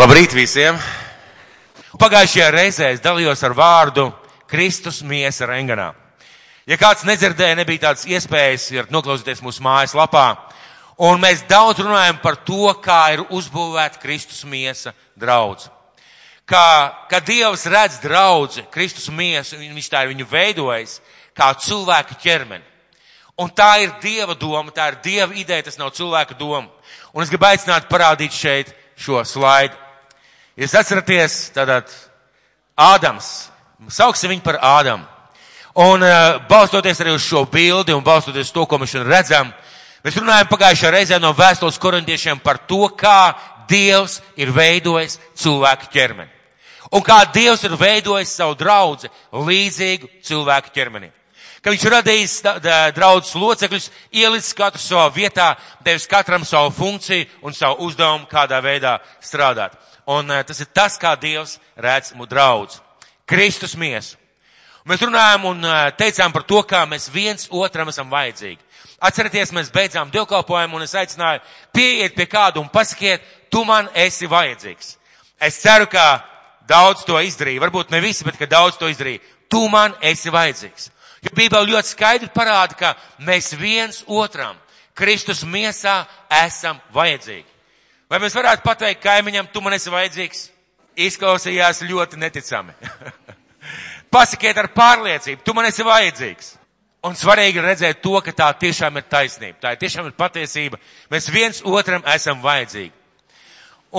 Labrīt visiem! Pagājušajā reizē es dalījos ar vārdu Kristus miesa renganā. Ja kāds nedzirdēja, nebija tādas iespējas, noklausīties mūsu mājas lapā. Un mēs daudz runājam par to, kā ir uzbūvēta Kristus miesa draudz. Kā, kā Dievs redz draudzi, Kristus miesu, viņš tā ir viņu veidojis, kā cilvēka ķermeni. Un tā ir Dieva doma, tā ir Dieva ideja, tas nav cilvēka doma. Un es gribu aicināt parādīt šeit šo slaidu. Jūs atceraties, tātad Ādams, sauksim viņu par Ādamu. Un uh, balstoties arī uz šo bildi un balstoties to, ko mēs šodien redzam, mēs runājam pagājušajā reizē no vēstules korintiešiem par to, kā Dievs ir veidojis cilvēku ķermeni. Un kā Dievs ir veidojis savu draudzi līdzīgu cilvēku ķermenim ka viņš radījis draudzes locekļus, ielicis katru savā vietā, devis katram savu funkciju un savu uzdevumu, kādā veidā strādāt. Un tas ir tas, kā Dievs redz mūsu draudz. Kristus miesu. Mēs runājam un teicām par to, kā mēs viens otram esam vajadzīgi. Atcerieties, mēs beidzām dievkalpojumu un es aicināju pieiet pie kādu un pasakiet, tu man esi vajadzīgs. Es ceru, ka daudz to izdarīja. Varbūt ne visi, bet ka daudz to izdarīja. Tu man esi vajadzīgs. Jo Bībele ļoti skaidri parāda, ka mēs viens otram Kristus miesā esam vajadzīgi. Vai mēs varētu pateikt kaimiņam, tu man esi vajadzīgs? Izklausījās ļoti neticami. Pasakiet ar pārliecību, tu man esi vajadzīgs. Un svarīgi redzēt to, ka tā tiešām ir taisnība. Tā ir tiešām ir patiesība. Mēs viens otram esam vajadzīgi.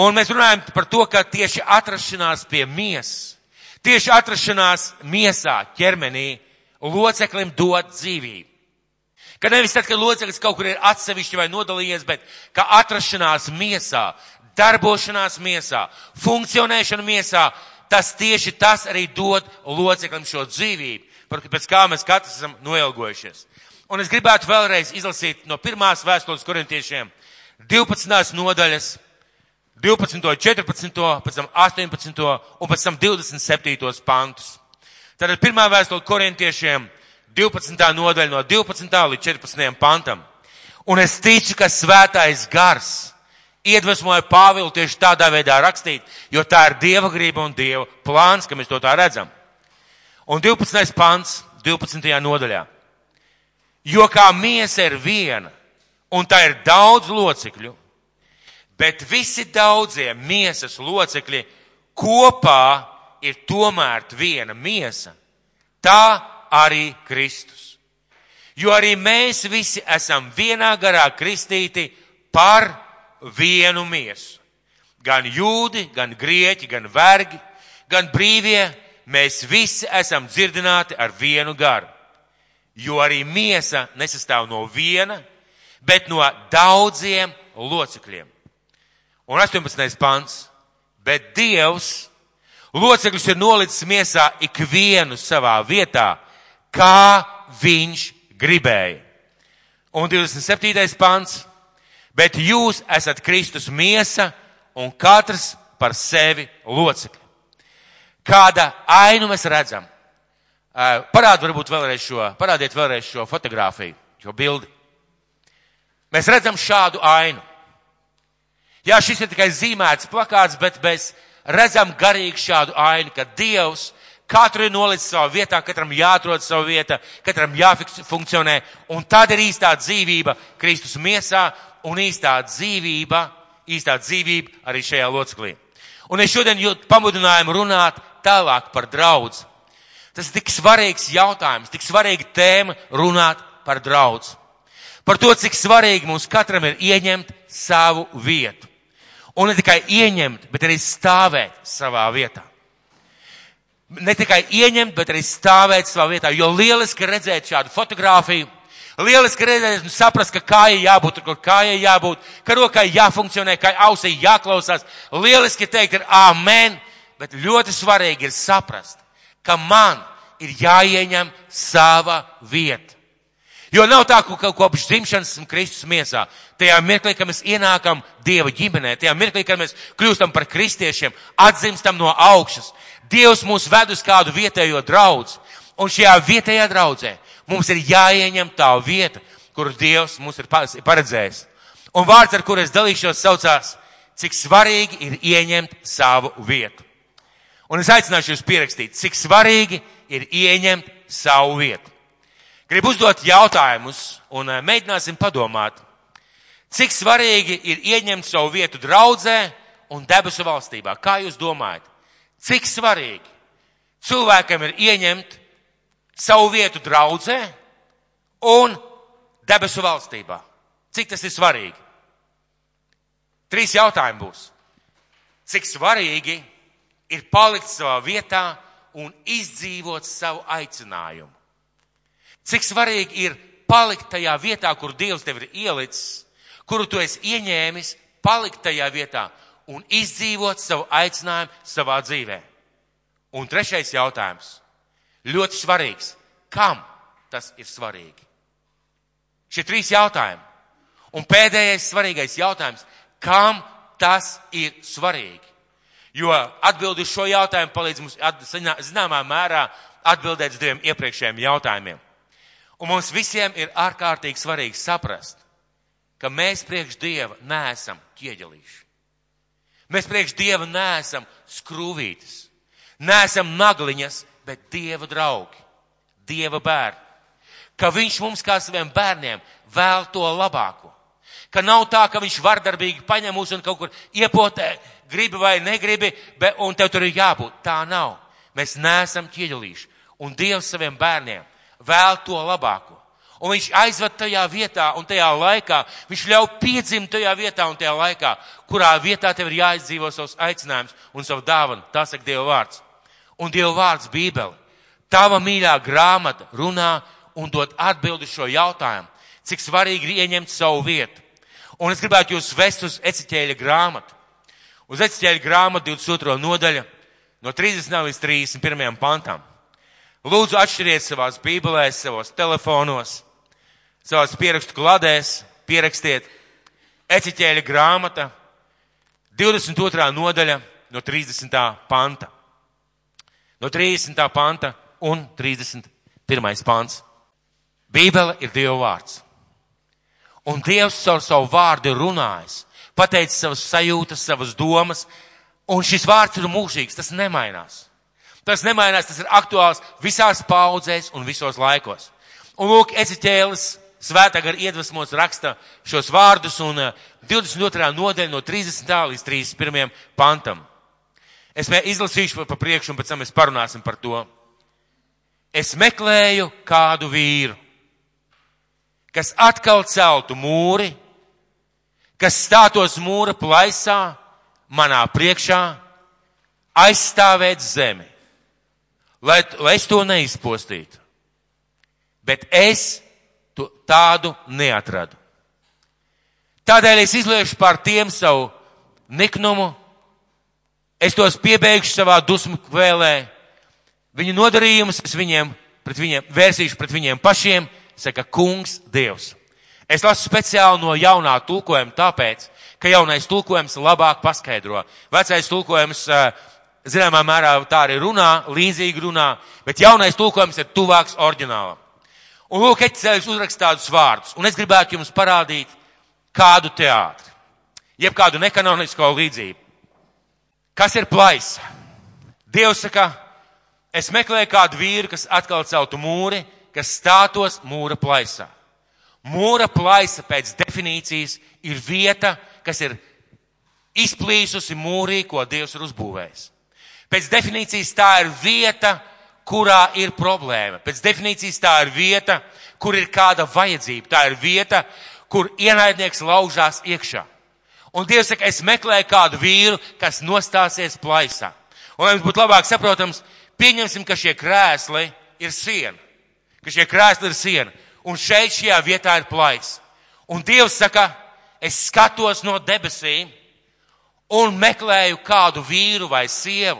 Un mēs runājam par to, ka tieši atrašanās pie miesas, tieši atrašanās miesā, ķermenī, loceklim dod dzīvību. Ka nevis tad, kad loceklis kaut kur ir atsevišķi vai nodalījies, bet ka atrašanās miesā, darbošanās miesā, funkcionēšana miesā, tas tieši tas arī dod loceklim šo dzīvību, pēc kā mēs katrs esam noilgojušies. Un es gribētu vēlreiz izlasīt no pirmās vēstules korintiešiem 12. nodaļas, 12, 14, pēc tam 18 un pēc tam 27 pantus. Tātad pirmā vēstule korintiešiem 12. Nodaļa no 12. līdz 14. pantam. Un es ticu, ka svētais gars iedvesmoja Pāvilu tieši tādā veidā rakstīt, jo tā ir Dieva grība un Dieva plāns, ka mēs to tā redzam. Un 12. pants 12. nodaļā. Jo kā miesa ir viena, un tā ir daudz locekļu, bet visi daudzie miesas locekļi kopā ir tomēr viena miesa, tā arī Kristus. Jo arī mēs visi esam vienā garā kristīti par vienu miesu. Gan jūdi, gan grieķi, gan vergi, gan brīvie, mēs visi esam dzirdināti ar vienu garu. Jo arī miesa nesastāv no viena, bet no daudziem locekļiem. Un 18. pants. Bet Dievs Locekļus ir nolicis miesā ikvienu savā vietā, kā viņš gribēja. Un 27. pants. Bet jūs esat Kristus miesa un katrs par sevi locekļi. Kāda ainu mēs redzam? Parādiet varbūt vēlreiz šo, parādiet vēlreiz šo fotografiju, šo bildi. Mēs redzam šādu ainu. Jā, šis ir tikai zīmēts plakāts, bet bez redzam garīgi šādu ainu, ka Dievs katru ir nolicis savā vietā, katram jāatrod savu vieta, katram jāfunkcionē, un tad ir īstā dzīvība Kristus miesā un īstā dzīvība, īstā dzīvība arī šajā loceklī. Un es šodien jūtu pamudinājumu runāt tālāk par draudz. Tas ir tik svarīgs jautājums, tik svarīga tēma runāt par draudz. Par to, cik svarīgi mums katram ir ieņemt savu vietu. Un ne tikai ieņemt, bet arī stāvēt savā vietā. Ne tikai ieņemt, bet arī stāvēt savā vietā. Jo lieliski redzēt šādu fotografiju, lieliski redzēt un saprast, ka kājai jābūt tur, kur kājai jābūt, ka rokai jāfunkcionē, ka ausī jāklausās. Lieliski teikt ir amen, bet ļoti svarīgi ir saprast, ka man ir jāieņem sava vieta. Jo nav tā, ka kopš dzimšanas esmu Kristus miesā. Tajā mirklī, kad mēs ienākam Dieva ģimenē, tajā mirklī, kad mēs kļūstam par kristiešiem, atzimstam no augšas, Dievs mūs ved uz kādu vietējo draudz. Un šajā vietējā draudzē mums ir jāieņem tā vieta, kur Dievs mums ir paredzējis. Un vārds, ar kur es dalīšos, saucās cik svarīgi ir ieņemt savu vietu. Un es aicināšu jūs pierakstīt, cik svarīgi ir ieņemt savu vietu. Gribu uzdot jautājumus un eh, mēģināsim padomāt, cik svarīgi ir ieņemt savu vietu draudzē un debesu valstībā. Kā jūs domājat? Cik svarīgi cilvēkam ir ieņemt savu vietu draudzē un debesu valstībā? Cik tas ir svarīgi? Trīs jautājumi būs. Cik svarīgi ir palikt savā vietā un izdzīvot savu aicinājumu? Cik svarīgi ir palikt tajā vietā, kur Dievs tev ir ielicis, kuru tu esi ieņēmis, palikt tajā vietā un izdzīvot savu aicinājumu savā dzīvē. Un trešais jautājums. Ļoti svarīgs. Kam tas ir svarīgi? Šie trīs jautājumi. Un pēdējais svarīgais jautājums. Kam tas ir svarīgi? Jo atbildi uz šo jautājumu palīdz mums zināmā mērā atbildēt uz diviem iepriekšējiem jautājumiem. Un mums visiem ir ārkārtīgi svarīgi saprast, ka mēs priekš Dieva neesam ķieģelīši. Mēs priekš Dieva neesam skrūvītas, neesam nagliņas, bet Dieva draugi, Dieva bērni. Ka Viņš mums kā saviem bērniem vēl to labāko. Ka nav tā, ka Viņš vardarbīgi paņem mūs un kaut kur iepotē, gribi vai negribi, bet, un tev tur ir jābūt. Tā nav. Mēs neesam ķieģelīši. Un Dievs saviem bērniem vēl to labāko. Un viņš aizved tajā vietā un tajā laikā, viņš ļauj piedzimt tajā vietā un tajā laikā, kurā vietā tev ir jāizdzīvo savus aicinājumus un savu dāvanu. Tā saka Dieva vārds. Un Dieva vārds Bībeli. Tava mīļā grāmata runā un dod atbildi šo jautājumu, cik svarīgi ir ieņemt savu vietu. Un es gribētu jūs vest uz Eciķēļa grāmatu. Uz Eciķēļa grāmatu 22. nodaļa no 30. līdz 31. pantam. Lūdzu, atšķiriet savās bībelēs, savos telefonos, savās pierakstu kladēs, pierakstiet Eciķēļa grāmata, 22. nodaļa no 30. panta. No 30. panta un 31. pants. Bībele ir Dieva vārds. Un Dievs ar savu vārdu ir runājis, pateicis savas sajūtas, savas domas, un šis vārds ir mūžīgs, tas nemainās. Tas nemainās, tas ir aktuāls visās paudzēs un visos laikos. Un lūk, Eciķēlis svētā gar iedvesmots raksta šos vārdus un 22. Eh, nodaļa no 30. līdz 31. pantam. Es izlasīšu pa, priekšu un pēc tam mēs parunāsim par to. Es meklēju kādu vīru, kas atkal celtu mūri, kas stātos mūra plaisā manā priekšā, aizstāvēt zemi lai, lai es to neizpostītu. Bet es tādu neatradu. Tādēļ es izliešu pār tiem savu niknumu, es tos piebeigšu savā dusmu vēlē, viņu nodarījumus es viņiem, pret viņiem, vērsīšu pret viņiem pašiem, saka kungs Dievs. Es lasu speciāli no jaunā tulkojuma tāpēc, ka jaunais tulkojums labāk paskaidro. Vecais tulkojums zināmā mērā tā arī runā, līdzīgi runā, bet jaunais tulkojums ir tuvāks oriģinālam. Un lūk, Ecēlis uzrakst tādus vārdus, un es gribētu jums parādīt kādu teātri, jeb kādu nekanonisko līdzību. Kas ir plaisa? Dievs saka, es meklēju kādu vīru, kas atkal celtu mūri, kas stātos mūra plaisā. Mūra plaisa pēc definīcijas ir vieta, kas ir izplīsusi mūrī, ko Dievs ir uzbūvējis. Pēc definīcijas tā ir vieta, kurā ir problēma. Pēc definīcijas tā ir vieta, kur ir kāda vajadzība. Tā ir vieta, kur ienaidnieks laužās iekšā. Un Dievs saka, es meklēju kādu vīru, kas nostāsies plaisā. Un, lai mums būtu labāk saprotams, pieņemsim, ka šie krēsli ir siena. Ka šie krēsli ir siena. Un šeit šajā vietā ir plaisa. Un Dievs saka, es skatos no debesīm un meklēju kādu vīru vai sievu,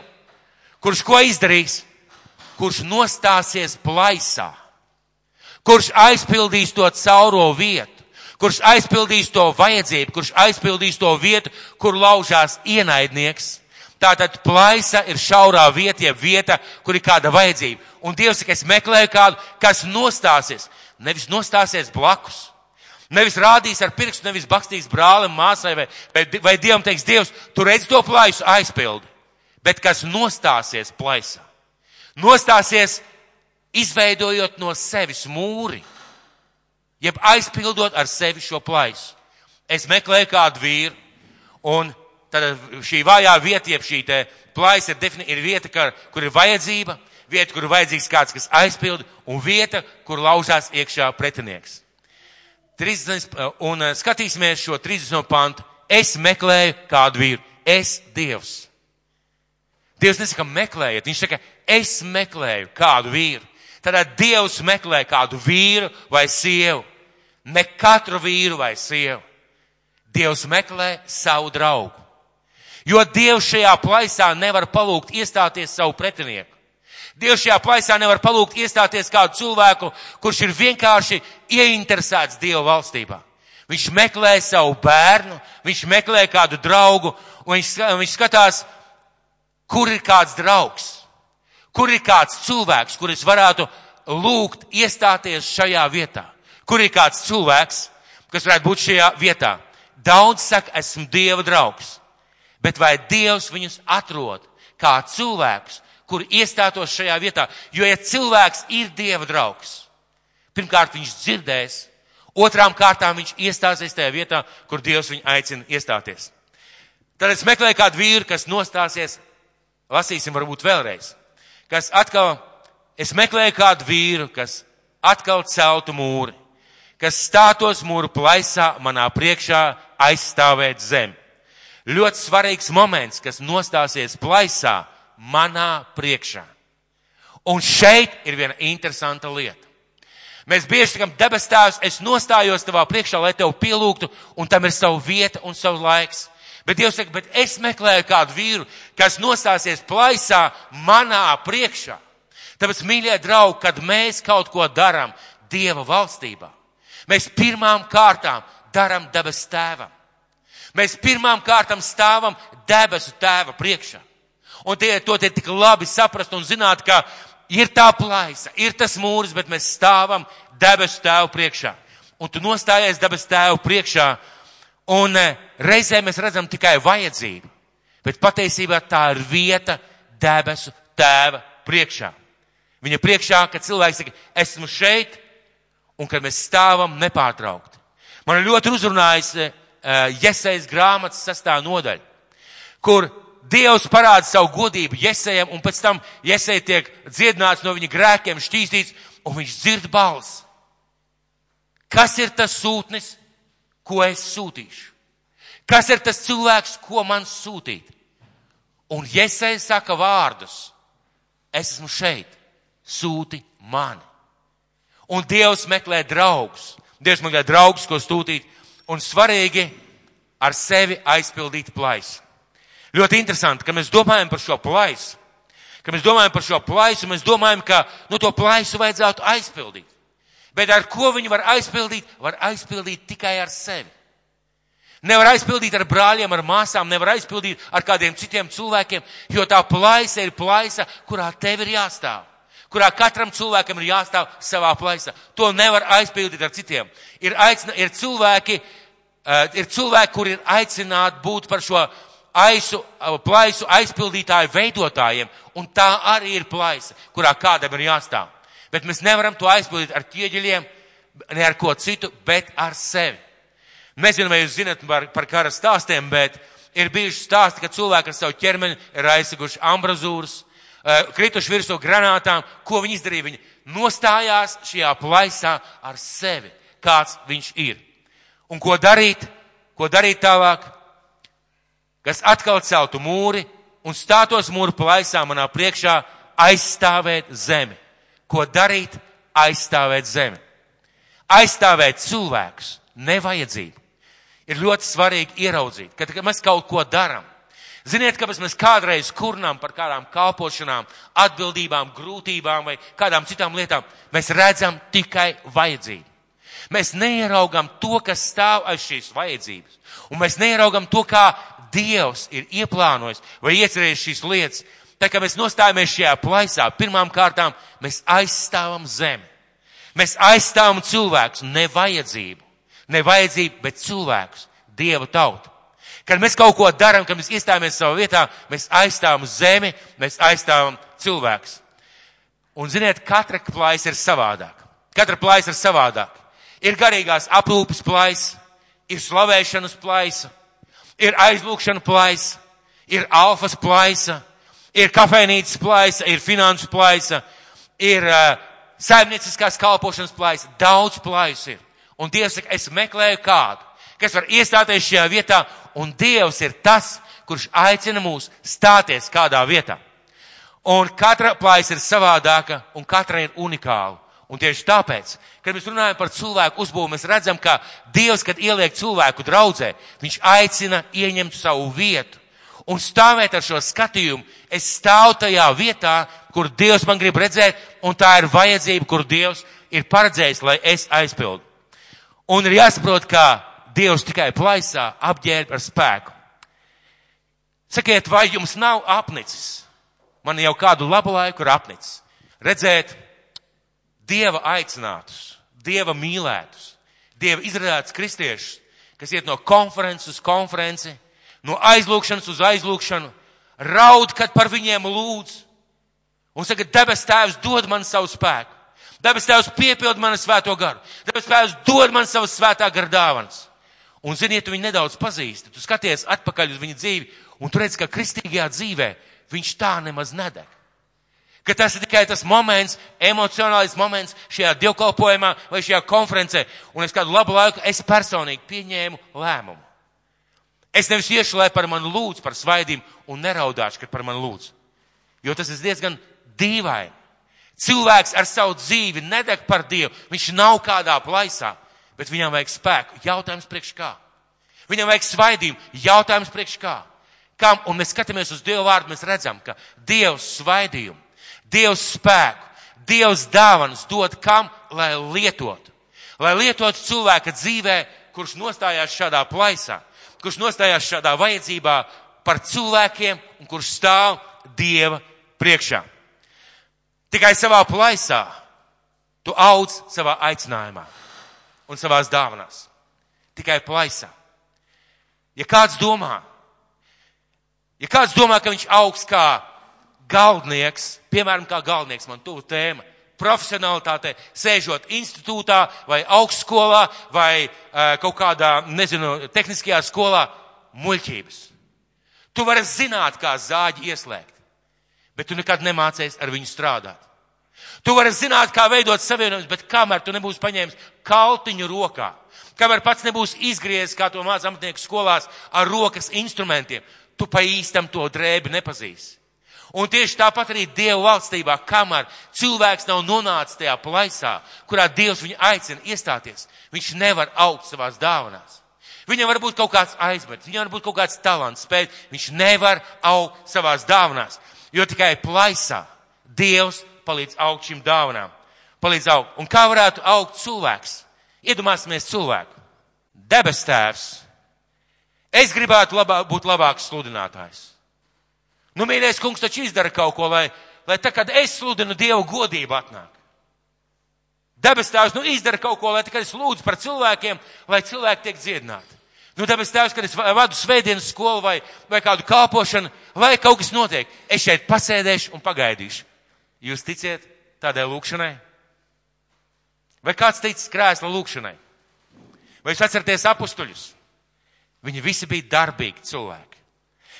kurš ko izdarīs? Kurš nostāsies plaisā, kurš aizpildīs to cauro vietu, kurš aizpildīs to vajadzību, kurš aizpildīs to vietu, kur laužās ienaidnieks. Tātad plaisa ir šaurā vieta, jeb vieta, kur ir kāda vajadzība. Un Dievs saka, es meklēju kādu, kas nostāsies, nevis nostāsies blakus, Nevis rādīs ar pirkstu, nevis bakstīs brālim, māsai vai, vai, vai Dievam teiks, Dievs, tu redz to plaisu aizpildi. Bet kas nostāsies plaisā? Nostāsies izveidojot no sevis mūri, jeb aizpildot ar sevi šo plaisu. Es meklēju kādu vīru, un tad šī vājā vieta, jeb šī plaisa ir, ir vieta, kur, kur ir vajadzība, vieta, kur ir vajadzīgs kāds, kas aizpilda, un vieta, kur lauzās iekšā pretinieks. 30, un eh, skatīsimies šo 30. pantu. Es meklēju kādu vīru. Es Dievs. Dievs nesaka meklējiet, viņš saka, es meklēju kādu vīru. Tad Dievs meklē kādu vīru vai sievu. Ne katru vīru vai sievu. Dievs meklē savu draugu. Jo Dievs šajā plaisā nevar palūgt iestāties savu pretinieku. Dievs šajā plaisā nevar palūgt iestāties kādu cilvēku, kurš ir vienkārši ieinteresēts Dieva valstībā. Viņš meklē savu bērnu, viņš meklē kādu draugu, un viņš, viņš skatās, kur ir kāds draugs, kur ir kāds cilvēks, kuris varētu lūgt iestāties šajā vietā. Kur ir kāds cilvēks, kas varētu būt šajā vietā. Daudz saka, esmu Dieva draugs, bet vai Dievs viņus atrod kā cilvēks, kur iestātos šajā vietā. Jo, ja cilvēks ir Dieva draugs, pirmkārt viņš dzirdēs, otrām kārtām viņš iestāsies tajā vietā, kur Dievs viņu aicina iestāties. Tad es meklēju kādu vīru, kas nostāsies, lasīsim varbūt vēlreiz, kas atkal, es meklēju kādu vīru, kas atkal celtu mūri, kas stātos mūru plaisā manā priekšā aizstāvēt zemi. Ļoti svarīgs moments, kas nostāsies plaisā, manā priekšā. Un šeit ir viena interesanta lieta. Mēs bieži sakam, debes tēvs, es nostājos tavā priekšā, lai tev pielūgtu, un tam ir savu vieta un savu laiks. Bet Dievs saka, bet es meklēju kādu vīru, kas nostāsies plaisā manā priekšā. Tāpēc, mīļie draugi, kad mēs kaut ko darām Dieva valstībā, mēs pirmām kārtām darām debes tēvam. Mēs pirmām kārtām stāvam debesu tēva priekšā. Un tie, to te tik labi saprast un zināt, ka ir tā plaisa, ir tas mūris, bet mēs stāvam debesu tēvu priekšā. Un tu nostājies debesu tēvu priekšā, un eh, reizē mēs redzam tikai vajadzību, bet patiesībā tā ir vieta debesu tēva priekšā. Viņa priekšā, kad cilvēks saka, esmu šeit, un kad mēs stāvam nepārtraukti. Man ļoti uzrunājis uh, Jesejas grāmatas sastā nodaļa, kur Dievs parāda savu godību Jesējam, un pēc tam Jesēja tiek dziedināts no viņa grēkiem, šķīstīts, un viņš dzird balsi. Kas ir tas sūtnis, ko es sūtīšu? Kas ir tas cilvēks, ko man sūtīt? Un Jesēja saka vārdus. Es esmu šeit, sūti mani. Un Dievs meklē draugus. Dievs meklē draugus, ko sūtīt, un svarīgi ar sevi aizpildīt plaisu. Ļoti interesanti, ka mēs domājam par šo plaisu. Kad mēs domājam par šo plaisu, mēs domājam, ka nu, to plaisu vajadzētu aizpildīt. Bet ar ko viņu var aizpildīt? Var aizpildīt tikai ar sevi. Nevar aizpildīt ar brāļiem, ar māsām, nevar aizpildīt ar kādiem citiem cilvēkiem, jo tā plaisa ir plaisa, kurā tev ir jāstāv. Kurā katram cilvēkam ir jāstāv savā plaisā. To nevar aizpildīt ar citiem. Ir, aicina, ir cilvēki, uh, ir cilvēki, kur ir aicināti būt par šo aisu, plaisu aizpildītāju veidotājiem, un tā arī ir plaisa, kurā kādam ir jāstāv. Bet mēs nevaram to aizpildīt ar ķieģeļiem, ne ar ko citu, bet ar sevi. Nezinu, vai jūs zinat par, par kara stāstiem, bet ir bijuši stāsti, ka cilvēki ar savu ķermeni ir aizsiguši ambrazūras, krituši virsū granātām. Ko viņi izdarīja? Viņi nostājās šajā plaisā ar sevi, kāds viņš ir. Un ko darīt? Ko darīt tālāk? kas atkal celtu mūri un stātos mūru plaisā manā priekšā aizstāvēt zemi. Ko darīt? Aizstāvēt zemi. Aizstāvēt cilvēkus, nevajadzību. Ir ļoti svarīgi ieraudzīt, ka, mēs kaut ko darām. Ziniet, kāpēc mēs kādreiz kurnām par kādām kalpošanām, atbildībām, grūtībām vai kādām citām lietām? Mēs redzam tikai vajadzību. Mēs neieraugam to, kas stāv aiz šīs vajadzības. Un mēs neieraugam to, kā Dievs ir ieplānojis vai iecerējis šīs lietas. Tā kā mēs nostājamies šajā plaisā, pirmām kārtām mēs aizstāvam zemi. Mēs aizstāvam cilvēkus, nevajadzību, ne vajadzību, bet cilvēkus, Dieva tautu. Kad mēs kaut ko darām, kad mēs iestājamies savā vietā, mēs aizstāvam zemi, mēs aizstāvam cilvēkus. Un ziniet, katra plājas ir savādāka. Katra plājas ir savādāka. Ir garīgās aprūpes plājas, ir slavēšanas plājas, ir aizlūkšana plājas, ir alfas plājas, ir kafejnīcas plājas, ir finansu plājas, ir uh, saimnieciskās kalpošanas plājas. Daudz plājas ir. Un Dievs saka, es meklēju kādu, kas var iestāties šajā vietā, un Dievs ir tas, kurš aicina mūs stāties kādā vietā. Un katra plājas ir savādāka, un katra ir unikāla. Un tieši tāpēc, kad mēs runājam par cilvēku uzbūvu, mēs redzam, ka Dievs, kad ieliek cilvēku draudzē, viņš aicina ieņemt savu vietu un stāvēt ar šo skatījumu. Es stāvu tajā vietā, kur Dievs man grib redzēt, un tā ir vajadzība, kur Dievs ir paredzējis, lai es aizpildu. Un ir jāsaprot, ka Dievs tikai plaisā apģērb ar spēku. Sakiet, vai jums nav apnicis? Man jau kādu labu laiku ir apnicis. Redzēt Dieva aicinātus, Dieva mīlētus, Dieva izrādātus kristiešus, kas iet no konferences uz konferenci, no aizlūkšanas uz aizlūkšanu, raud, kad par viņiem lūdz. Un saka, debes tēvs dod man savu spēku. Debes tēvs piepild manu svēto garu. Debes tēvs dod man savas svētā gara dāvanas. Un ziniet, tu viņu nedaudz pazīsti. Tu skaties atpakaļ uz viņa dzīvi, un tu redz, ka kristīgajā dzīvē viņš tā nemaz nedeg. Ka tas ir tikai tas moments, emocionālais moments šajā dievkalpojumā vai šajā konferencē. Un es kādu labu laiku es personīgi pieņēmu lēmumu. Es nevis iešu, lai par mani lūdz par svaidīm un neraudāšu, kad par mani lūdz. Jo tas ir diezgan dīvaini. Cilvēks ar savu dzīvi nedeg par Dievu. Viņš nav kādā plaisā, bet viņam vajag spēku. Jautājums priekš kā? Viņam vajag svaidījumu. Jautājums priekš kā? Kam? Un mēs skatāmies uz Dievu vārdu, mēs redzam, ka Dievs svaidījumu, Dievs spēku, Dievs dāvanas dod kam, lai lietotu. Lai lietotu cilvēka dzīvē, kurš nostājās šādā plaisā, kurš nostājās šādā vajadzībā par cilvēkiem un kurš stāv Dieva priekšā. Tikai savā plaisā tu audz savā aicinājumā un savās dāvanās. Tikai plaisā. Ja kāds domā, ja kāds domā, ka viņš augs kā galdnieks, piemēram, kā galdnieks, man tuvu tēma, profesionalitāte, sēžot institūtā vai augstskolā vai uh, kaut kādā, nezinu, tehniskajā skolā, muļķības. Tu vari zināt, kā zāģi ieslēgt bet tu nekad nemācies ar viņu strādāt. Tu vari zināt, kā veidot savienojumus, bet kamēr tu nebūsi paņēmis kaltiņu rokā, kamēr pats nebūs izgriezis, kā to māca amatnieku skolās, ar rokas instrumentiem, tu pa īstam to drēbi nepazīsi. Un tieši tāpat arī Dieva valstībā, kamēr cilvēks nav nonācis tajā plaisā, kurā Dievs viņu aicina iestāties, viņš nevar augt savās dāvanās. Viņam var būt kaut kāds aizmets, viņam var būt kaut kāds talants, spēt, viņš nevar augt savās dāvanās. Jo tikai plaisā Dievs palīdz augt šīm dāvanām. Palīdz augt. Un kā varētu augt cilvēks? Iedomāsimies cilvēku. Debes tēvs. Es gribētu labā, būt labāks sludinātājs. Nu, mīļais kungs taču izdara kaut ko, lai, lai tā, kad es sludinu Dievu godību atnāk. Debes tēvs, nu, izdara kaut ko, lai tā, kad es lūdzu par cilvēkiem, lai cilvēki tiek dziedināti. Nu, tāpēc tēvs, kad es vadu svētdienas skolu vai, vai kādu kalpošanu, vai kaut kas notiek, es šeit pasēdēšu un pagaidīšu. Jūs ticiet tādai lūkšanai? Vai kāds tic krēsla lūkšanai? Vai jūs atceraties apustuļus? Viņi visi bija darbīgi cilvēki.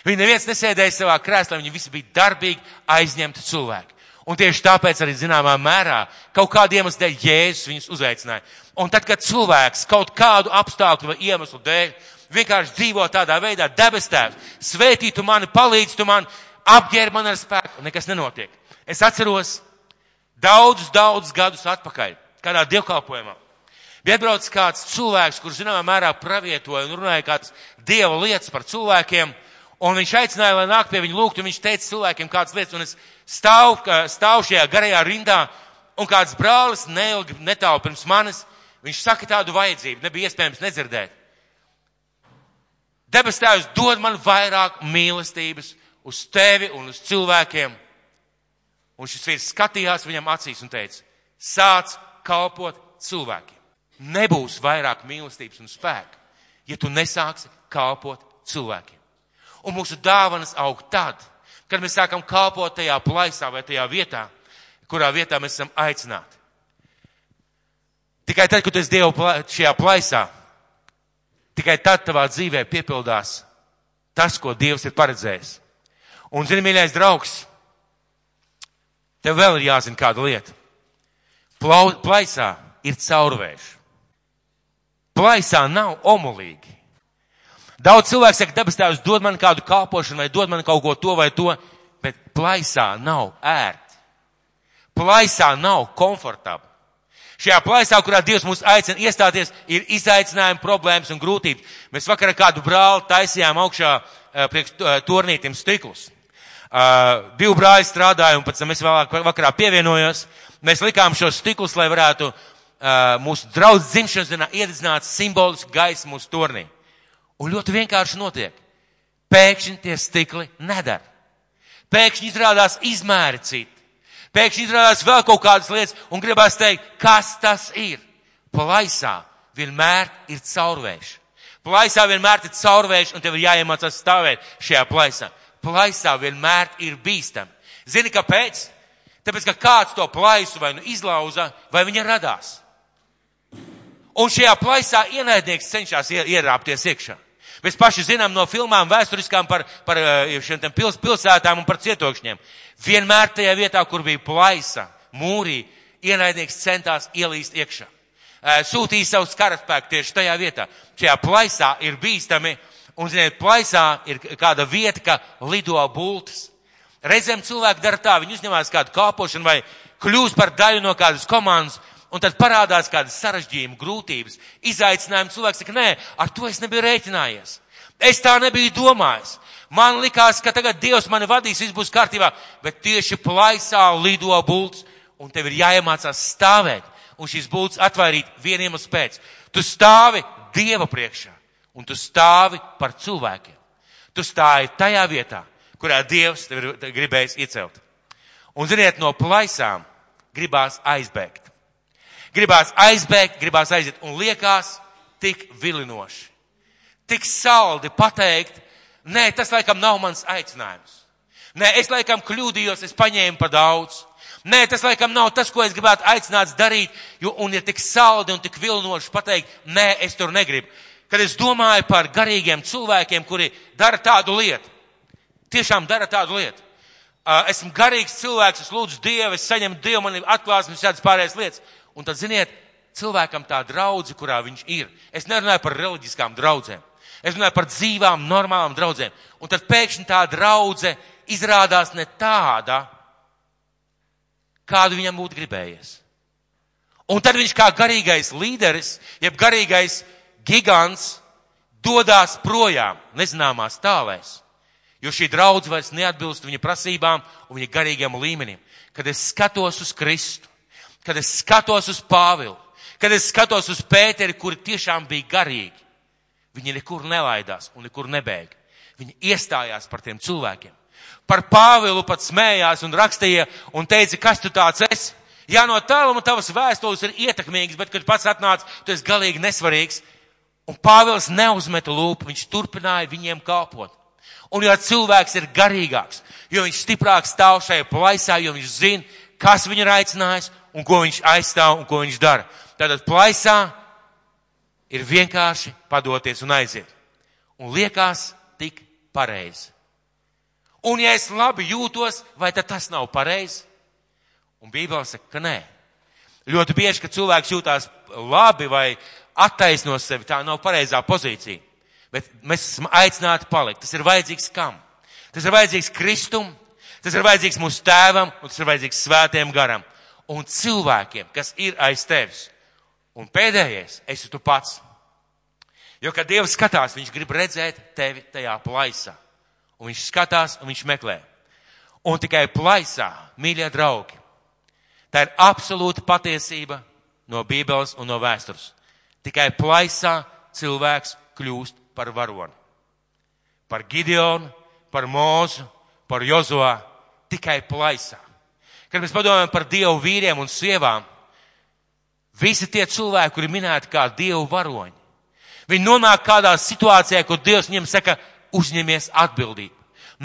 Viņi neviens nesēdēja savā krēslā, viņi visi bija darbīgi aizņemti cilvēki. Un tieši tāpēc arī zināmā mērā kaut kādiem iemeslu dēļ Jēzus viņus uzaicināja. Un tad, kad cilvēks kaut kādu apstākļu vai iemeslu dēļ vienkārši dzīvo tādā veidā, debes tēvs, svētī tu mani, palīdz tu man, apģēr man ar spēku, nekas nenotiek. Es atceros daudzus, daudzus gadus atpakaļ, kādā dievkalpojumā. Bija atbraucis kāds cilvēks, kurš zināmā mērā pravietoja un runāja kādas dieva lietas par cilvēkiem, un viņš aicināja, lai nāk pie viņa lūgt, un viņš teica cilvēkiem kādas lietas, un es stāvu, stāvu šajā garajā rindā, un kāds brālis neilgi netālu pirms manis, viņš saka tādu vajadzību, nebija iespējams nedzirdēt. Debes Tēvs dod man vairāk mīlestības uz tevi un uz cilvēkiem. Un šis vīrs skatījās viņam acīs un teica, sāc kalpot cilvēkiem. nebūs vairāk mīlestības un spēka, ja tu nesāksi kalpot cilvēkiem. Un mūsu dāvanas aug tad, kad mēs sākam kalpot tajā plaisā vai tajā vietā, kurā vietā mēs esam aicināti. Tikai tad, kad tu esi Dievu šajā plaisā, tikai tad tavā dzīvē piepildās tas, ko Dievs ir paredzējis. Un, zini, mīļais draugs, tev vēl ir jāzina kāda lieta. Plau, plaisā ir caurvērš. Plaisā nav omulīgi. Daudz cilvēku saka, debes tēvs dod man kādu kalpošanu vai dod man kaut ko to vai to, bet plaisā nav ērti. Plaisā nav komfortabli. Šajā plaisā, kurā Dievs mūs aicina iestāties, ir izaicinājumi, problēmas un grūtības. Mēs vakarā kādu brāli taisījām augšā uh, priekš uh, turnītim stiklus. Uh, divi brāļi strādāja un pēc tam es vēlāk vakarā pievienojos. Mēs likām šos stiklus, lai varētu uh, mūsu draudz dzimšanas dienā iededzināt simbolisku gaisu mūsu turnī. Un ļoti vienkārši notiek. Pēkšņi tie stikli nedara. Pēkšņi izrādās izmēri citi. Pēkšņi izrādās vēl kaut kādas lietas un gribās teikt, kas tas ir. Plaisā vienmēr ir caurvējš. Plaisā vienmēr ir caurvējš un tev ir jāiemācās stāvēt šajā plaisā. Plaisā vienmēr ir bīstam. Zini, kāpēc? Tāpēc, ka kāds to plaisu vai nu izlauza, vai viņa radās. Un šajā plaisā ienaidnieks cenšas ierāpties iekšā. Mēs paši zinām no filmām vēsturiskām par, par eh, šiem pils, pilsētām un par cietokšņiem. Vienmēr tajā vietā, kur bija plaisa, mūrī, ienaidnieks centās ielīst iekšā. Eh, sūtīja savus karaspēku tieši tajā vietā. Šajā plaisā ir bīstami, un, ziniet, plaisā ir kāda vieta, ka lido bultas. Reizēm cilvēki dara tā, viņi uzņemās kādu kāpošanu vai kļūst par daļu no kādas komandas, un tad parādās kādas sarežģījumi, grūtības, izaicinājumi. Cilvēks saka, nē, ar to es nebiju rēķinājies. Es tā nebiju domājis. Man likās, ka tagad Dievs mani vadīs, viss būs kārtībā, bet tieši plaisā lido bults, un tev ir jāiemācās stāvēt, un šīs bults atvairīt vieniem uz pēc. Tu stāvi Dieva priekšā, un tu stāvi par cilvēkiem. Tu stāvi tajā vietā, kurā Dievs tev ir gribējis iecelt. Un ziniet, no plaisām gribās aizbēgt gribās aizbēgt, gribās aiziet un liekas tik vilinoši. Tik saldi pateikt, nē, tas laikam nav mans aicinājums. Nē, es laikam kļūdījos, es paņēmu pa daudz. Nē, tas laikam nav tas, ko es gribētu aicināt darīt, jo un ir tik saldi un tik vilinoši pateikt, nē, es tur negribu. Kad es domāju par garīgiem cilvēkiem, kuri dara tādu lietu, tiešām dara tādu lietu. Esmu garīgs cilvēks, es lūdzu Dievu, es saņemu Dievu, man ir atklāsmes, šādas pārējās lietas. Un tad, ziniet, cilvēkam tā draudze, kurā viņš ir. Es nerunāju par reliģiskām draudzēm. Es runāju par dzīvām, normālām draudzēm. Un tad pēkšņi tā draudze izrādās ne tāda, kādu viņam būtu gribējies. Un tad viņš kā garīgais līderis, jeb garīgais gigants, dodās projām nezināmās tālēs. Jo šī draudz vairs neatbilst viņa prasībām un viņa garīgiem līmenim. Kad es skatos uz Kristu, kad es skatos uz Pāvilu, kad es skatos uz Pēteri, kuri tiešām bija garīgi, viņi nekur nelaidās un nekur nebēga. Viņi iestājās par tiem cilvēkiem. Par Pāvilu pat smējās un rakstīja un teica, kas tu tāds esi. Jā, no tāluma tavas vēstules ir ietekmīgas, bet, kad pats atnāc, tu esi galīgi nesvarīgs. Un Pāvils neuzmeta lūpu, viņš turpināja viņiem kalpot. Un jo cilvēks ir garīgāks, jo viņš stiprāk stāv šajā plaisā, jo viņš zina, kas viņu ir aicinājis un ko viņš aizstāv un ko viņš dara. Tātad plaisā ir vienkārši padoties un aiziet. Un liekas tik pareizi. Un ja es labi jūtos, vai tad tas nav pareizi? Un Bībele saka, ka nē. Ļoti bieži, kad cilvēks jūtās labi vai attaisno sevi, tā nav pareizā pozīcija. Bet mēs esam aicināti palikt. Tas ir vajadzīgs kam? Tas ir vajadzīgs Kristum, tas ir vajadzīgs mūsu tēvam un tas ir vajadzīgs svētiem garam un cilvēkiem, kas ir aiz tevis. Un pēdējais, esi tu pats. Jo, kad Dievs skatās, viņš grib redzēt tevi tajā plaisā. Un viņš skatās un viņš meklē. Un tikai plaisā, mīļie draugi, tā ir absolūta patiesība no Bībeles un no vēstures. Tikai plaisā cilvēks kļūst par varoni. Par Gideonu, par Mūzu, par Jozoā, tikai plaisā. Kad mēs padomājam par Dievu vīriem un sievām, Visi tie cilvēki, kuri minēti kā Dievu varoņi, viņi nonāk kādā situācijā, kur Dievs viņiem saka, uzņemies atbildību.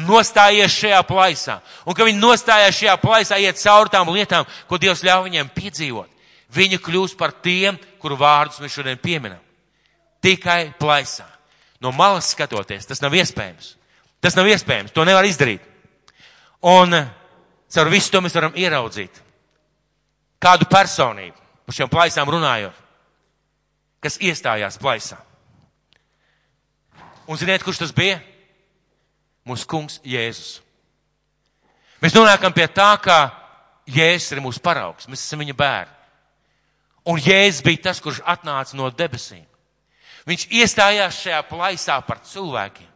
Nostājies šajā plaisā. Un ka viņi nostājās šajā plaisā, iet cauri tām lietām, ko Dievs ļauj viņiem piedzīvot. Viņi kļūst par tiem, kuru vārdus mēs šodien pieminam. Tikai plaisā. No malas skatoties, tas nav iespējams. Tas nav iespējams, to nevar izdarīt. Un caur visu to mēs varam ieraudzīt kādu personību, par šiem plaisām runājot, kas iestājās plaisā. Un ziniet, kurš tas bija? Mūsu kungs Jēzus. Mēs nonākam pie tā, ka Jēzus ir mūsu paraugs, mēs esam viņa bērni. Un Jēzus bija tas, kurš atnāca no debesīm. Viņš iestājās šajā plaisā par cilvēkiem.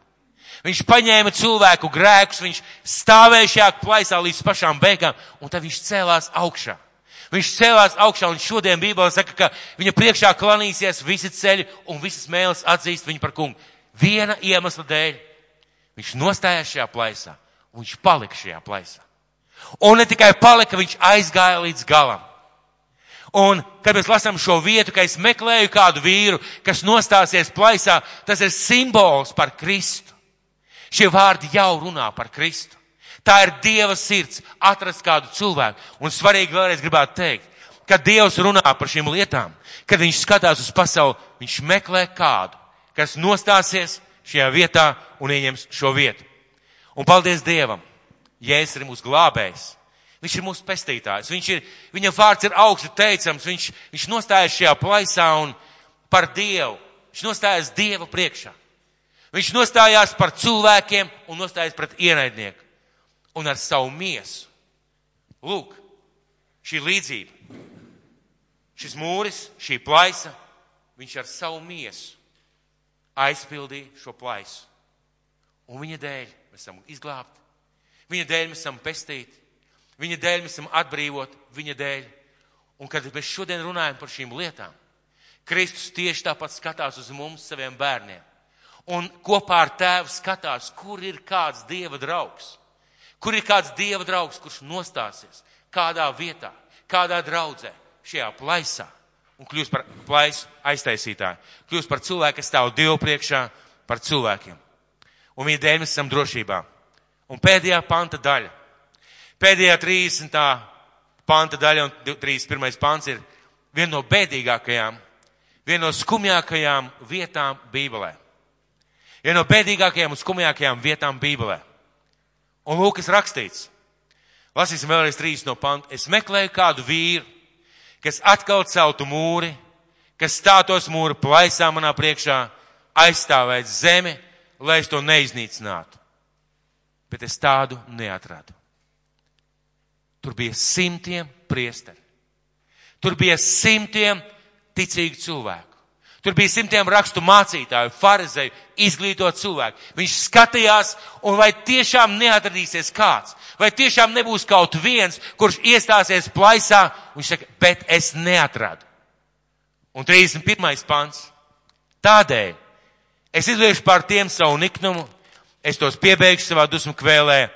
Viņš paņēma cilvēku grēkus, viņš stāvēja šajā plaisā līdz pašām beigām, un tad viņš cēlās augšā. Viņš cēlās augšā, un šodien Bībelē saka, ka viņa priekšā klanīsies visi ceļi un visas mēlis atzīst viņu par kungu. Viena iemesla dēļ. Viņš nostājās šajā plaisā, un viņš palika šajā plaisā. Un ne tikai palika, viņš aizgāja līdz galam. Un, kad mēs lasām šo vietu, ka es meklēju kādu vīru, kas nostāsies plaisā, tas ir simbols par Kristu. Šie vārdi jau runā par Kristu. Tā ir Dieva sirds atrast kādu cilvēku. Un svarīgi vēlreiz gribētu teikt, ka Dievs runā par šīm lietām, kad viņš skatās uz pasauli, viņš meklē kādu, kas nostāsies šajā vietā un ieņems šo vietu. Un paldies Dievam, Jēzus ir mūsu glābējs. Viņš ir mūsu pestītājs. Viņš ir, viņa vārds ir augstu teicams. Viņš, viņš nostājas šajā plaisā un par Dievu. Viņš nostājas Dieva priekšā. Viņš nostājās par cilvēkiem un nostājās pret ienaidnieku. Un ar savu miesu. Lūk, šī līdzība. Šis mūris, šī plaisa, viņš ar savu miesu aizpildīja šo plaisu. Un viņa dēļ mēs esam izglābti. Viņa dēļ mēs esam pestīti. Viņa dēļ mēs esam atbrīvoti. Viņa dēļ. Un kad mēs šodien runājam par šīm lietām, Kristus tieši tāpat skatās uz mums, saviem bērniem. Un kopā ar tēvu skatās, kur ir kāds dieva draugs. Kur ir kāds dieva draugs, kurš nostāsies kādā vietā, kādā draudzē, šajā plaisā un kļūst par plaisu aiztaisītāju. Kļūst par cilvēku, kas stāv Dievu priekšā, par cilvēkiem. Un viņa dēļ mēs esam drošībā. Un pēdējā panta daļa. Pēdējā 30. panta daļa un 31. pants ir viena no bēdīgākajām, viena no skumjākajām vietām Bībelē. Viena no bēdīgākajām un skumjākajām vietām Bībelē. Un lūk, kas rakstīts. Lasīsim vēlreiz trīs no panta. Es meklēju kādu vīru, kas atkal celtu mūri, kas stātos mūra plaisā manā priekšā, aizstāvēt zemi, lai es to neiznīcinātu. Bet es tādu neatradu. Tur bija simtiem priesteri. Tur bija simtiem ticīgu cilvēku. Tur bija simtiem rakstu mācītāju, farizēju, izglītot cilvēku. Viņš skatījās, un vai tiešām neatradīsies kāds, vai tiešām nebūs kaut viens, kurš iestāsies plaisā, viņš saka, bet es neatradu. Un 31. pants. Tādēļ es izliešu pār tiem savu niknumu, es tos piebeigšu savā dusmu kvēlē,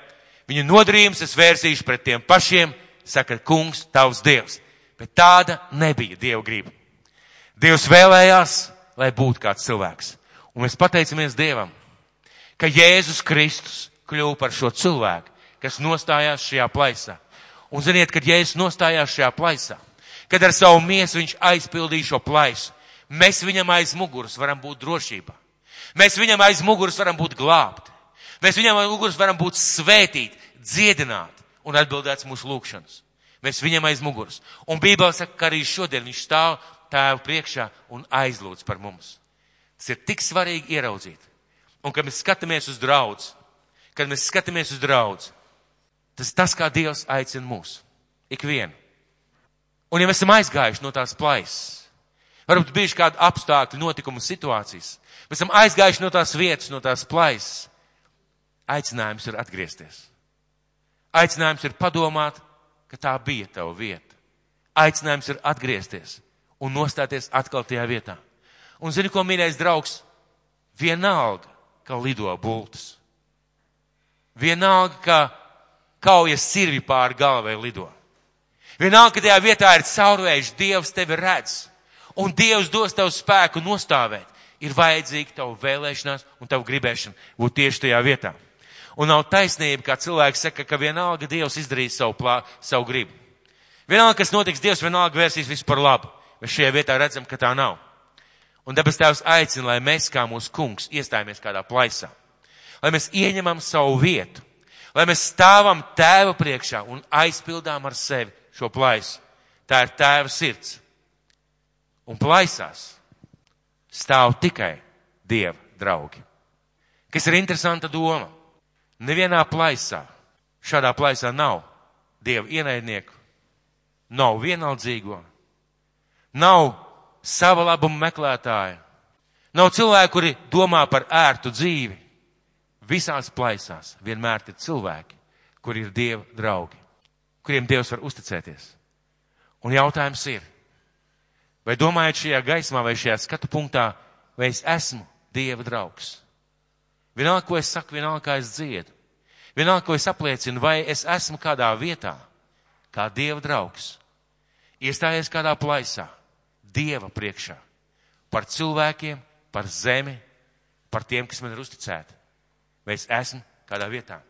viņu nodarījums es vērsīšu pret tiem pašiem, saka kungs, tavs dievs. Bet tāda nebija Dieva griba. Dievs vēlējās, lai būtu kāds cilvēks. Un mēs pateicamies Dievam, ka Jēzus Kristus kļuva par šo cilvēku, kas nostājās šajā plaisā. Un ziniet, kad Jēzus nostājās šajā plaisā, kad ar savu miesu viņš aizpildīja šo plaisu, mēs viņam aiz muguras varam būt drošībā. Mēs viņam aiz muguras varam būt glābti. Mēs viņam aiz muguras varam būt svētīti, dziedināti un atbildēts mūsu lūgšanas. Mēs viņam aiz muguras. Un Bībele saka, ka arī šodien viņš stāv tēvu priekšā un aizlūdz par mums. Tas ir tik svarīgi ieraudzīt. Un, kad mēs skatāmies uz draudz, kad mēs skatāmies uz draudz, tas ir tas, kā Dievs aicina mūs. Ikvienu. Un ja mēs esam aizgājuši no tās plaisas, varbūt bijuši kādi apstākļi, notikumu situācijas, mēs esam aizgājuši no tās vietas, no tās plaisas, aicinājums ir atgriezties. Aicinājums ir padomāt, ka tā bija tava vieta. Aicinājums ir atgriezties un nostāties atkal tajā vietā. Un zini, ko mīļais draugs? Vienalga, ka lido bultas. Vienalga, ka kaujas sirvi pāri galvai lido. Vienalga, ka tajā vietā ir caurvējš, Dievs tevi redz. Un Dievs dos tev spēku nostāvēt. Ir vajadzīga tavu vēlēšanās un tavu gribēšana būt tieši tajā vietā. Un nav taisnība, kā cilvēks saka, ka vienalga Dievs izdarīs savu, plā, savu gribu. Vienalga, kas notiks, Dievs vienalga vērsīs visu par labu. Mēs šajā vietā redzam, ka tā nav. Un debes Tēvs aicina, lai mēs kā mūsu kungs iestājamies kādā plaisā. Lai mēs ieņemam savu vietu. Lai mēs stāvam Tēva priekšā un aizpildām ar sevi šo plaisu. Tā ir Tēva sirds. Un plaisās stāv tikai Dieva draugi. Kas ir interesanta doma. Nevienā plaisā, šādā plaisā nav Dieva ienaidnieku, nav vienaldzīgo, nav sava labuma meklētāja, nav cilvēku, kuri domā par ērtu dzīvi. Visās plaisās vienmēr ir cilvēki, kuri ir Dieva draugi, kuriem Dievs var uzticēties. Un jautājums ir, vai domājat šajā gaismā vai šajā skatu punktā, vai es esmu Dieva draugs? Vienalga, ko es saku, vienalga, kā es dziedu. Vienalga, ko es apliecinu, vai es esmu kādā vietā, kā Dieva draugs. Iestājies kādā plaisā, Dieva priekšā. Par cilvēkiem, par zemi, par tiem, kas man ir uzticēti. Vai es esmu kādā vietā?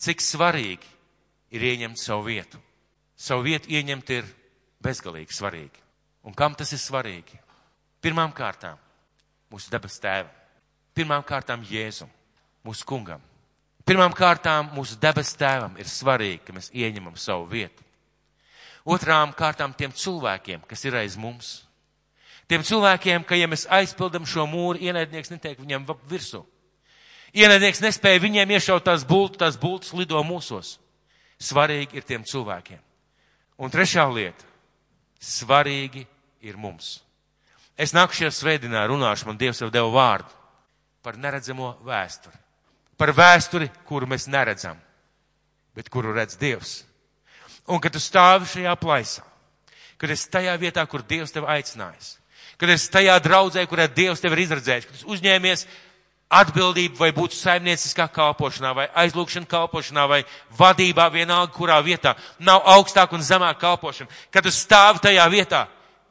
Cik svarīgi ir ieņemt savu vietu? Savu vietu ieņemt ir bezgalīgi svarīgi. Un kam tas ir svarīgi? Pirmām kārtām mūsu debes tēvam. Pirmām kārtām Jēzum mūsu kungam. Pirmām kārtām mūsu debes tēvam ir svarīgi, ka mēs ieņemam savu vietu. Otrām kārtām tiem cilvēkiem, kas ir aiz mums. Tiem cilvēkiem, ka ja mēs aizpildam šo mūru, ienaidnieks netiek viņam virsū. Ienaidnieks nespēja viņiem iešaut tās bultas, tās bultas lido mūsos. Svarīgi ir tiem cilvēkiem. Un trešā lieta. Svarīgi ir mums. Es nākušajā svētdienā runāšu, man Dievs jau deva vārdu par neredzamo vēsturi par vēsturi, kuru mēs neredzam, bet kuru redz Dievs. Un kad tu stāvi šajā plaisā, kad esi tajā vietā, kur Dievs tevi aicinājis, kad esi tajā draudzē, kurā Dievs tevi ir izredzējis, kad esi uzņēmies atbildību vai būtu saimnieciskā kalpošanā, vai aizlūkšana kalpošanā, vai vadībā vienalga, kurā vietā. Nav augstāk un zemāk kalpošana. Kad tu stāvi tajā vietā,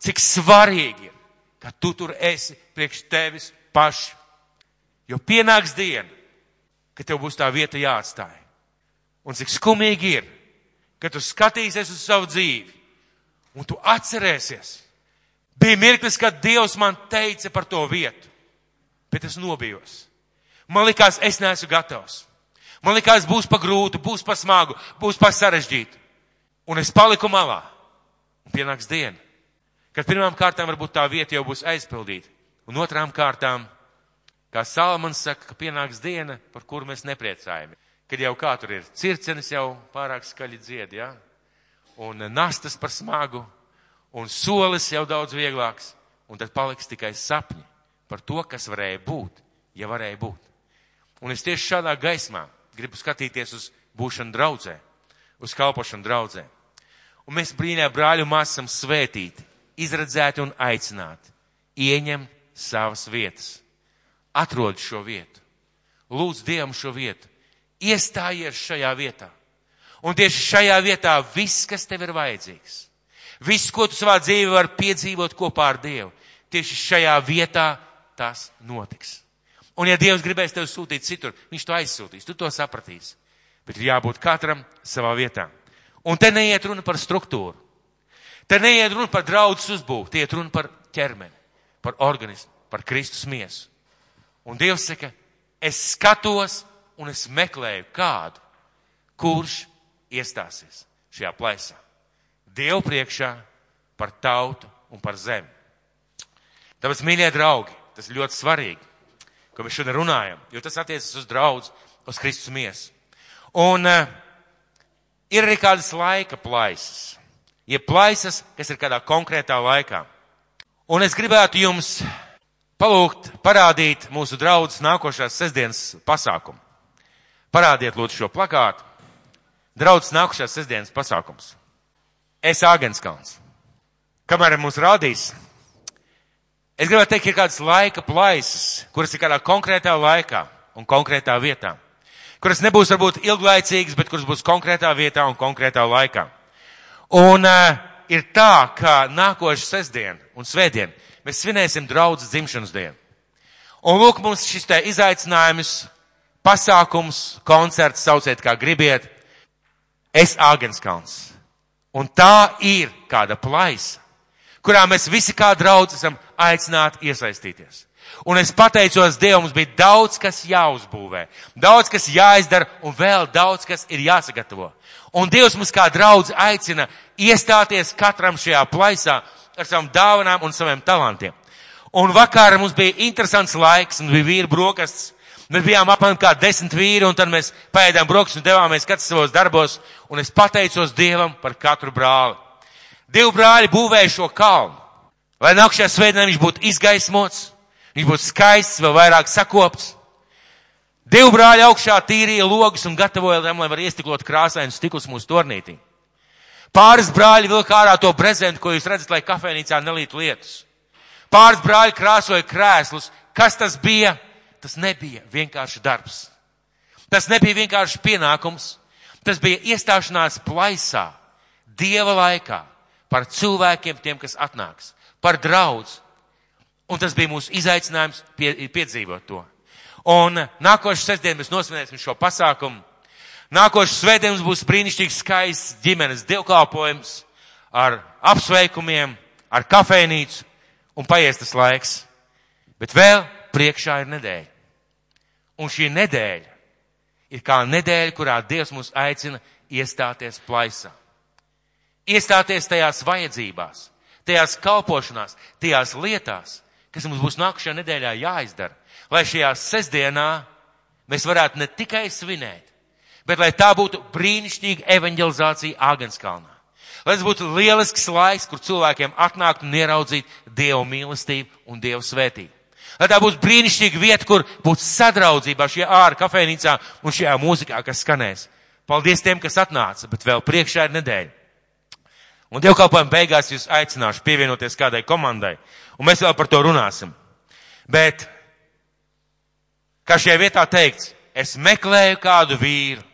cik svarīgi ir, ka tu tur esi priekš tevis paši. Jo pienāks diena, ka tev būs tā vieta jāatstāj. Un cik skumīgi ir, ka tu skatīsies uz savu dzīvi un tu atcerēsies. Bija mirklis, kad Dievs man teica par to vietu, bet es nobijos. Man likās, es neesmu gatavs. Man likās, būs pa grūtu, būs pa smagu, būs pa sarežģītu. Un es paliku malā. Un pienāks diena, kad pirmām kārtām varbūt tā vieta jau būs aizpildīta. Un otrām kārtām Kā Salmans saka, ka pienāks diena, par kuru mēs nepriecājamies. Kad jau kā tur ir circenis jau pārāk skaļi dzied, ja? Un nastas par smagu, un solis jau daudz vieglāks, un tad paliks tikai sapņi par to, kas varēja būt, ja varēja būt. Un es tieši šādā gaismā gribu skatīties uz būšanu draudzē, uz kalpošanu draudzē. Un mēs brīnē brāļu māsam svētīti, izredzēti un aicināti, ieņemt savas vietas atrod šo vietu. Lūdz Dievam šo vietu. Iestājies šajā vietā. Un tieši šajā vietā viss, kas tev ir vajadzīgs, viss, ko tu savā dzīvē vari piedzīvot kopā ar Dievu, tieši šajā vietā tas notiks. Un ja Dievs gribēs tevi sūtīt citur, viņš to aizsūtīs, tu to sapratīsi. Bet ir jābūt katram savā vietā. Un te neiet runa par struktūru. Te neiet runa par draudzes uzbūvu, tie iet runa par ķermeni, par organismu, par Kristus miesu. Un Dievs saka, es skatos un es meklēju kādu, kurš iestāsies šajā plaisā. Dievu priekšā par tautu un par zemi. Tāpēc, mīļie draugi, tas ir ļoti svarīgi, ko mēs šodien runājam, jo tas attiecas uz draudz, uz Kristus miesu. Un uh, ir arī kādas laika plaisas. Ir plaisas, kas ir kādā konkrētā laikā. Un es gribētu jums palūgt, parādīt mūsu draudzes nākošās sestdienas pasākumu. Parādiet lūdzu šo plakātu. Draudzes nākošās sestdienas pasākums. Es Āgenskalns. Kamēr mums rādīs, es gribētu teikt, ir kādas laika plaisas, kuras ir kādā konkrētā laikā un konkrētā vietā. Kuras nebūs varbūt ilglaicīgas, bet kuras būs konkrētā vietā un konkrētā laikā. Un uh, ir tā, ka nākošu sestdienu un svētdienu mēs svinēsim draudzes dzimšanas dienu. Un lūk, mums šis te izaicinājums, pasākums, koncerts, sauciet kā gribiet, es Āgenskalns. Un tā ir kāda plaisa, kurā mēs visi kā draudz esam aicināti iesaistīties. Un es pateicos Dievam, mums bija daudz, kas jāuzbūvē, daudz, kas jāizdara un vēl daudz, kas ir jāsagatavo. Un Dievs mums kā draudz aicina iestāties katram šajā plaisā ar savām dāvanām un saviem talantiem. Un vakar mums bija interesants laiks, un bija vīri brokastis. Mēs bijām apmēram kā desmit vīri, un tad mēs paēdām brokastis un devāmies katrs savos darbos, un es pateicos Dievam par katru brāli. Divi brāļi būvēja šo kalnu, lai nākšajā svētdienā viņš būtu izgaismots, viņš būtu skaists, vēl vairāk sakopts. Divi brāļi augšā tīrīja logus un gatavoja tam, lai var iestiklot krāsainus stiklus mūsu tornītī. Pāris brāļi vilka ārā to prezentu, ko jūs redzat, lai kafejnīcā nelītu lietus. Pāris brāļi krāsoja krēslus. Kas tas bija? Tas nebija vienkārši darbs. Tas nebija vienkārši pienākums. Tas bija iestāšanās plaisā, dieva laikā, par cilvēkiem, tiem, kas atnāks, par draudz. Un tas bija mūsu izaicinājums pie, piedzīvot to. Un nākošu sestdienu mēs nosvinēsim šo pasākumu. Nākošu svētdienu mums būs brīnišķīgs skaists ģimenes dievkalpojums ar apsveikumiem, ar kafejnīcu un paiestas laiks. Bet vēl priekšā ir nedēļa. Un šī nedēļa ir kā nedēļa, kurā Dievs mūs aicina iestāties plaisā. Iestāties tajās vajadzībās, tajās kalpošanās, tajās lietās, kas mums būs nākušajā nedēļā jāizdara, lai šajā sestdienā mēs varētu ne tikai svinēt, bet lai tā būtu brīnišķīga evanģelizācija Āgenskalnā. Lai tas būtu lielisks laiks, kur cilvēkiem atnākt un ieraudzīt Dievu mīlestību un Dievu svētību. Lai tā būtu brīnišķīga vieta, kur būtu sadraudzībā šajā ārā kafejnīcā un šajā mūzikā, kas skanēs. Paldies tiem, kas atnāca, bet vēl priekšā ir nedēļa. Un dievkalpojuma beigās jūs aicināšu pievienoties kādai komandai, un mēs vēl par to runāsim. Bet, kā šajā vietā teikts, es meklēju kādu vīru,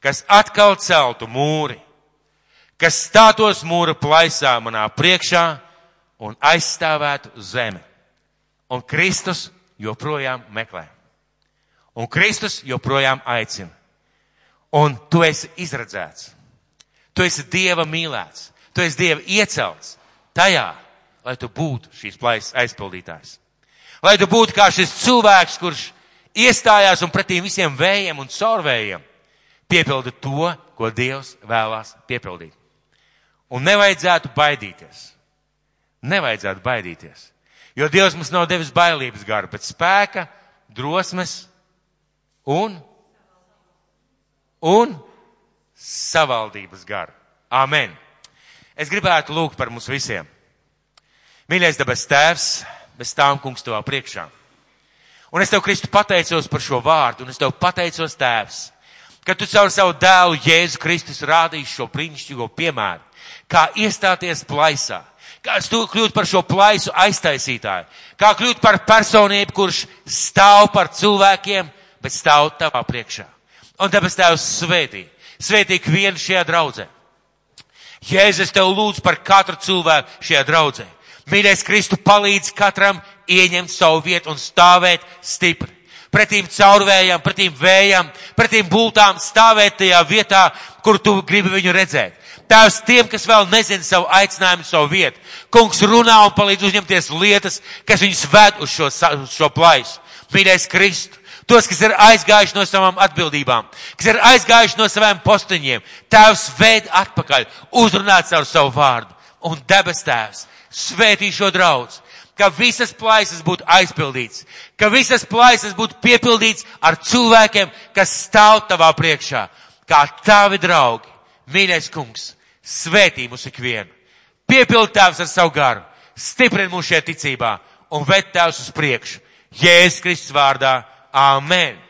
kas atkal celtu mūri, kas stātos mūra plaisā manā priekšā un aizstāvētu zemi. Un Kristus joprojām meklē. Un Kristus joprojām aicina. Un tu esi izredzēts. Tu esi Dieva mīlēts. Tu esi Dieva iecelts tajā, lai tu būtu šīs plaisas aizpildītājs. Lai tu būtu kā šis cilvēks, kurš iestājās un pretī visiem vējiem un caurvējiem piepilda to, ko Dievs vēlās piepildīt. Un nevajadzētu baidīties. Nevajadzētu baidīties. Jo Dievs mums nav devis bailības garu, bet spēka, drosmes un, un savaldības garu. Amen. Es gribētu lūgt par mums visiem. Mīļais dabas tēvs, bez tām kungs tavā priekšā. Un es tev, Kristu, pateicos par šo vārdu, un es tev pateicos, tēvs, ka tu caur savu dēlu Jēzu Kristus rādīsi šo brīnišķīgo piemēru, kā iestāties plaisā, kā kļūt par šo plaisu aiztaisītāju, kā kļūt par personību, kurš stāv par cilvēkiem, bet stāv tavā priekšā. Un tāpēc tevs svētī, svētī vienu šajā draudzē. Jēzus tev lūdz par katru cilvēku šajā draudzē. Mīļais Kristu palīdz katram ieņemt savu vietu un stāvēt stipri pretīm caurvējām, pretīm vējām, pretīm bultām stāvēt tajā vietā, kur tu gribi viņu redzēt. Tēvs tiem, kas vēl nezina savu aicinājumu, savu vietu. Kungs runā un palīdz uzņemties lietas, kas viņus ved uz šo, uz šo plaisu. Mīļais Kristu, tos, kas ir aizgājuši no savām atbildībām, kas ir aizgājuši no saviem posteņiem, Tēvs ved atpakaļ, uzrunāt caur savu vārdu. Un debes Tēvs, svētī šo draudz, ka visas plaisas būtu aizpildīts, ka visas plaisas būtu piepildīts ar cilvēkiem, kas stāv tavā priekšā, kā tavi draugi. Mīļais kungs, svētī mūs ikvienu, piepild tēvs ar savu garu, stiprin mūs šajā ticībā un ved tēvs uz priekšu. Jēzus Kristus vārdā. Āmen!